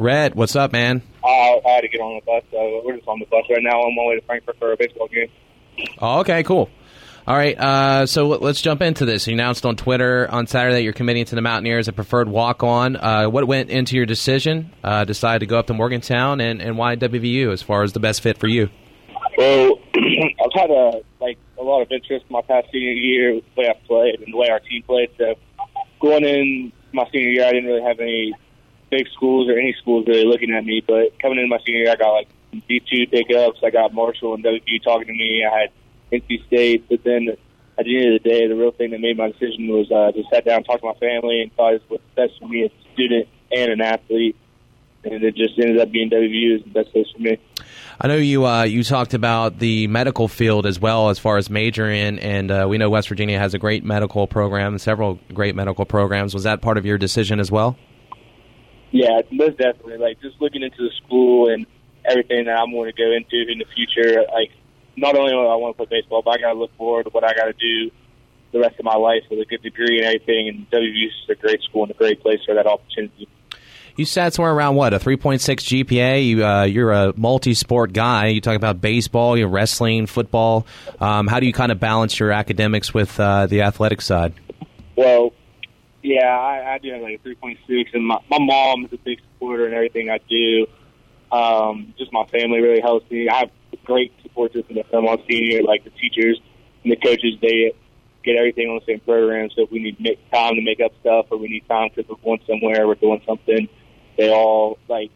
Red, what's up, man? Uh, I had to get on the bus, so we're just on the bus right now. I'm on my way to Frankfurt for a baseball game. Oh, okay, cool. All right, uh, so let's jump into this. You announced on Twitter on Saturday that you're committing to the Mountaineers, a preferred walk-on. Uh, what went into your decision? Uh, decided to go up to Morgantown, and, and why WVU as far as the best fit for you? Well, I've had a like a lot of interest my past senior year with the way I played and the way our team played. So going in my senior year, I didn't really have any big schools or any schools really looking at me. But coming into my senior year, I got like D2 pickups. I got Marshall and WVU talking to me. I had NC State. But then at the end of the day, the real thing that made my decision was uh, just sat down, talked to my family, and thought it was best for me as a student and an athlete. And it just ended up being WVU is the best place for me. I know you uh, you talked about the medical field as well as far as majoring, and uh, we know West Virginia has a great medical program, several great medical programs. Was that part of your decision as well? Yeah, most definitely. Like just looking into the school and everything that I'm going to go into in the future. Like not only do I want to play baseball, but I got to look forward to what I got to do the rest of my life with a good degree and everything. And WVU is a great school and a great place for that opportunity. You sat somewhere around what a 3.6 GPA. You, uh, you're a multi-sport guy. You talk about baseball, you wrestling, football. Um, how do you kind of balance your academics with uh, the athletic side? Well, yeah, I, I do have like a 3.6, and my, my mom is a big supporter in everything I do. Um, just my family really helps me. I have great support system at Fairmont Senior, like the teachers and the coaches. They get everything on the same program. So if we need make time to make up stuff, or we need time because we're going somewhere, we're doing something, they all like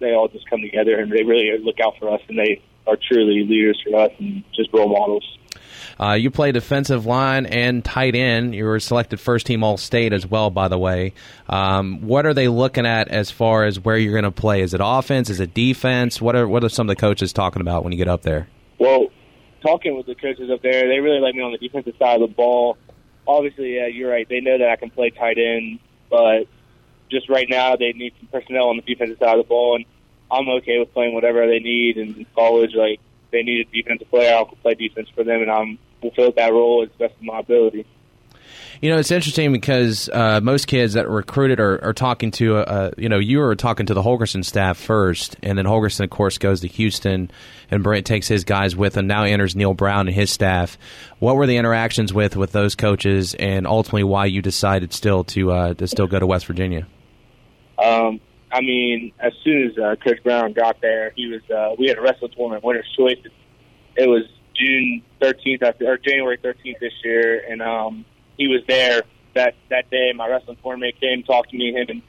they all just come together and they really look out for us, and they are truly leaders for us and just role models. Uh, you play defensive line and tight end. You were selected first team All State as well, by the way. Um, what are they looking at as far as where you're going to play? Is it offense? Is it defense? What are what are some of the coaches talking about when you get up there? Well, talking with the coaches up there, they really like me on the defensive side of the ball. Obviously, yeah, you're right. They know that I can play tight end, but just right now they need some personnel on the defensive side of the ball, and I'm okay with playing whatever they need. in college, like they need a defensive player, I'll play defense for them, and I'm fulfill that role as best of my ability. You know, it's interesting because uh, most kids that are recruited are, are talking to, uh, you know, you were talking to the Holgorsen staff first, and then Holgorsen, of course, goes to Houston, and Brent takes his guys with him. Now enters Neal Brown and his staff. What were the interactions with with those coaches, and ultimately why you decided still to uh, to still go to West Virginia? Um, I mean, as soon as uh, Coach Brown got there, he was. Uh, we had a wrestling tournament, Winner's Choice. It was June 13th or January 13th this year, and um, he was there that that day. My wrestling tournament came, talked to me. Him and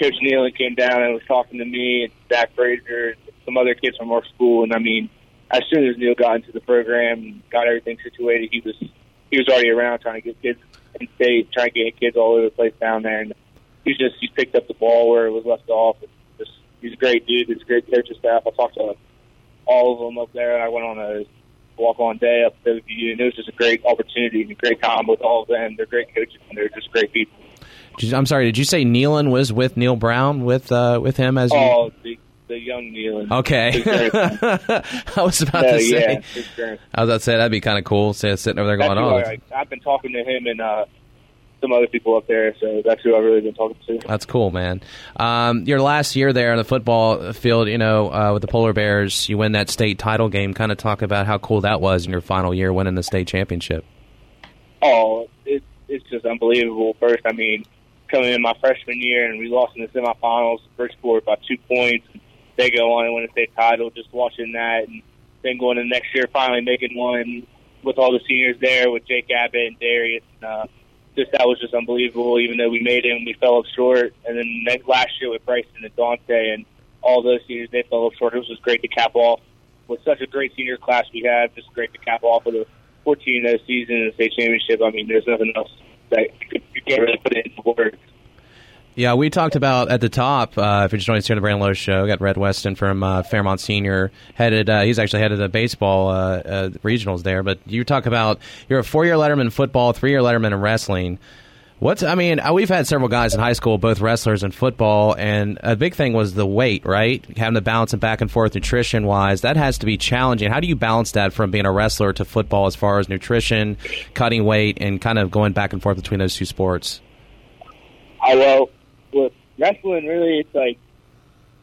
Coach Neal came down and was talking to me and Zach Frazier, some other kids from our school. And I mean, as soon as Neal got into the program got everything situated, he was he was already around trying to get kids in state, trying to get kids all over the place down there. And he's just he picked up the ball where it was left off. And just he's a great dude. He's a great coaching staff. I talked to all of them up there. I went on a walk on day up to WVU, and it was just a great opportunity and a great time with all of them. They're great coaches and they're just great people. I'm sorry. Did you say Nealon was with Neal Brown with uh, with him as? Oh, the, the young Nealon. Okay. I was about no, to say. Yeah, I was about to say that'd be kind of cool. Say sitting over there going, "Oh." I've been talking to him and uh, some other people up there. So that's who I've really been talking to. That's cool, man. Um, your last year there in the football field, you know, uh, with the Polar Bears, you win that state title game. Kind of talk about how cool that was in your final year, winning the state championship. Oh, it, it's just unbelievable. First, I mean, coming in my freshman year and we lost in the semifinals, first quarter by two points. They go on and win a state title. Just watching that, and then going to the next year, finally making one with all the seniors there with Jake Abbott and Darius. And, uh, just that was just unbelievable. Even though we made it and we fell up short, and then next, last year with Bryson and Dante and all those seniors, they fell up short. It was just great to cap off with such a great senior class we have. Just great to cap off with a 14-0 season and state championship. I mean, there's nothing else that you can't really put it into words. Yeah, we talked about at the top. Uh, if you're just joining us here on the Brandon Lowe Show, we got Red Weston from uh, Fairmont Senior headed. Uh, he's actually headed the baseball uh, uh, regionals there. But you talk about you're a four year letterman in football, three year letterman in wrestling. What's I mean, uh, we've had several guys in high school, both wrestlers and football, and a big thing was the weight, right? Having to balance it back and forth nutrition wise. That has to be challenging. How do you balance that from being a wrestler to football as far as nutrition, cutting weight, and kind of going back and forth between those two sports? I well, wrestling, really, it's like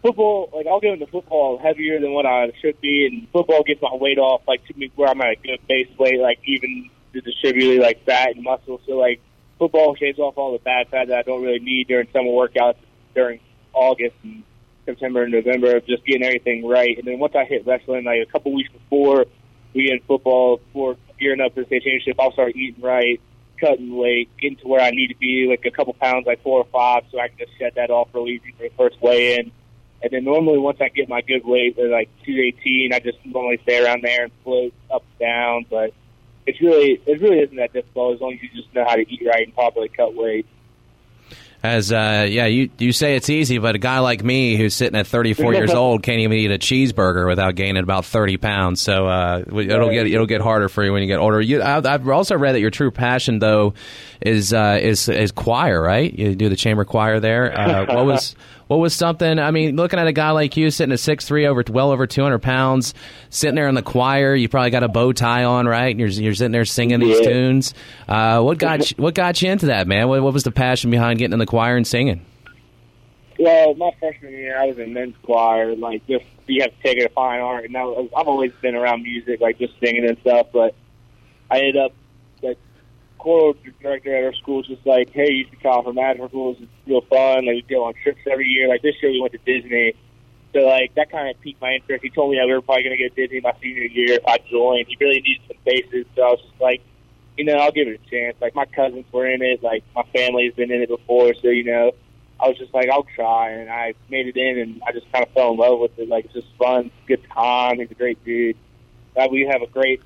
football, like I'll go into football heavier than what I should be, and football gets my weight off, like to me where I'm at a good base weight, like even to distribute like fat and muscle. So like football shaves off all the bad fat that I don't really need during summer workouts during August and September and November of just getting everything right. And then once I hit wrestling, like a couple weeks before we get in football, before gearing up for the state championship, I'll start eating right, cutting weight, getting to where I need to be, like a couple pounds, like four or five, so I can just shed that off real easy for the first weigh in. And then normally once I get my good weight, they're like 218, I just normally stay around there and float up and down. But it's really, it really isn't that difficult as long as you just know how to eat right and properly cut weight. As uh, yeah, you you say it's easy, but a guy like me who's sitting at 34 years old can't even eat a cheeseburger without gaining about 30 pounds. So uh, it'll get it'll get harder for you when you get older. You, I've also read that your true passion though is uh, is is choir, right? You do the chamber choir there. Uh, what was what was something? I mean, looking at a guy like you sitting at six three, over well over two hundred pounds, sitting there in the choir. You probably got a bow tie on, right? And you're you're sitting there singing these yeah. tunes. Uh, what got you, what got you into that, man? What, what was the passion behind getting in the choir and singing? Well, my freshman year, I was in men's choir. Like, just you have to take it a fine art, and I was, I've always been around music, like just singing and stuff. But I ended up choral director at our school is just like, hey, you should come for schools. It's real fun. Like, we go on trips every year. Like, this year we went to Disney. So, like, that kind of piqued my interest. He told me that we were probably going to get Disney my senior year if I joined. He really needed some faces. So I was just like, you know, I'll give it a chance. Like, my cousins were in it. Like, my family's been in it before. So, you know, I was just like, I'll try. And I made it in, and I just kind of fell in love with it. Like, it's just fun. Good time. He's a great dude. Uh, we have a great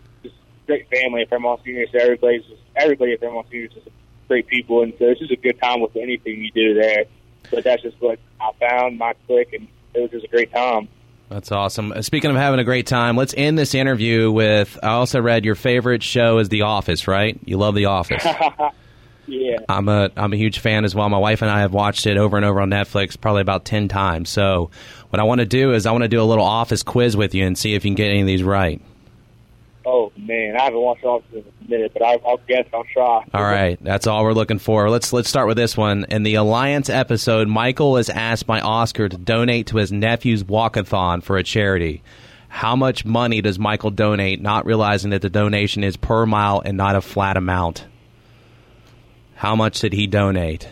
great family at Fairmont Senior, so everybody's just everybody at Fairmont Senior is just great people, and so it's just a good time with anything you do there. But that's just what I found my click, and it was just a great time. That's awesome. Uh, speaking of having a great time, let's end this interview with. I also read your favorite show is The Office, right? You love The Office. yeah. I'm a I'm a huge fan as well. My wife and I have watched it over and over on Netflix, probably about ten times. So, what I want to do is I want to do a little Office quiz with you and see if you can get any of these right. Oh man, I haven't watched Office in a minute, but I, will guess I'll try. All right, that's all we're looking for. Let's let's start with this one. In the Alliance episode, Michael is asked by Oscar to donate to his nephew's walkathon for a charity. How much money does Michael donate, not realizing that the donation is per mile and not a flat amount? How much did he donate?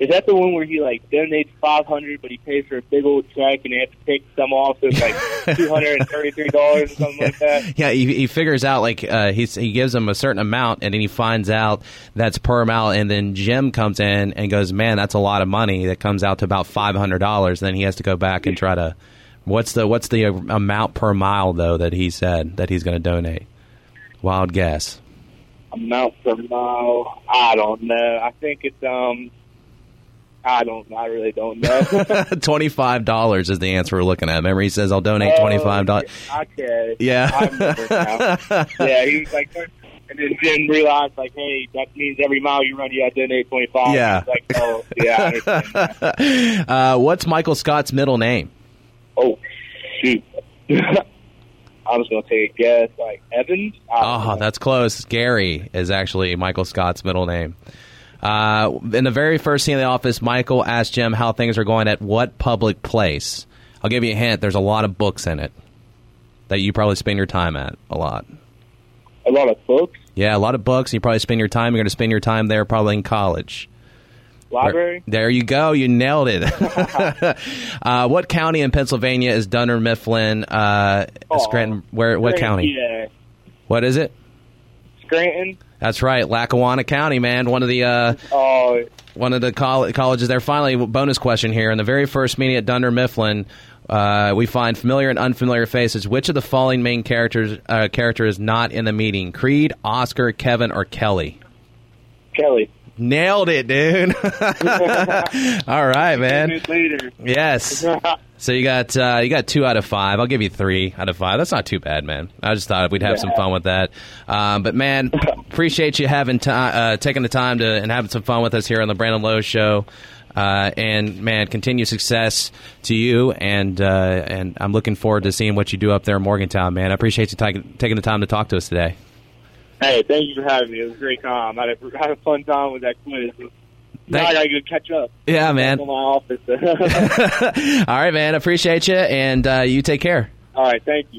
Is that the one where he like donates five hundred, but he pays for a big old check and they have to take some off, so it's like two hundred and thirty three dollars or something like that? Yeah, he, he figures out like uh, he he gives him a certain amount, and then he finds out that's per mile, and then Jim comes in and goes, "Man, that's a lot of money." That comes out to about five hundred dollars. Then he has to go back and try to. What's the what's the amount per mile though that he said that he's going to donate? Wild guess. Amount per mile? I don't know. I think it's um I don't. I really don't know. twenty five dollars is the answer we're looking at. Remember, he says I'll donate twenty five dollars. Okay. Yeah. yeah. He was like, and then Jim realized, like, hey, that means every mile you run, you got to donate twenty five. Yeah. Like, oh, yeah. uh, what's Michael Scott's middle name? Oh, shoot. I was going to take a guess, like Evans. Oh, that's close. Gary is actually Michael Scott's middle name. Uh, in the very first scene of The Office, Michael asks Jim how things are going at what public place. I'll give you a hint. There's a lot of books in it that you probably spend your time at a lot. A lot of books? Yeah, a lot of books. You probably spend your time. You're going to spend your time there probably in college. Library? Where, there you go. You nailed it. uh, what county in Pennsylvania is Dunder Mifflin? Uh, oh, Scranton. Where? What county? Yeah. What is it? Scranton. That's right, Lackawanna County, man. One of the uh, oh. one of the coll- colleges there. Finally, bonus question here. In the very first meeting at Dunder Mifflin, uh, we find familiar and unfamiliar faces. Which of the following main characters uh, character is not in the meeting? Creed, Oscar, Kevin, or Kelly? Kelly. Nailed it, dude. All right, man. Yes. So you got uh, you got two out of five. I'll give you three out of five. That's not too bad, man. I just thought we'd have yeah. some fun with that. Um, but man, appreciate you having time, uh, taking the time to and having some fun with us here on the Brandon Lowe Show. Uh, and man, continued success to you, and uh, and I'm looking forward to seeing what you do up there in Morgantown, man. I appreciate you t- taking the time to talk to us today. Hey, thank you for having me. It was a great time. I had a, had a fun time with that quiz. Now I gotta go catch up. Yeah, man. My office. All right, man. Appreciate you, and uh, you take care. All right, thank you.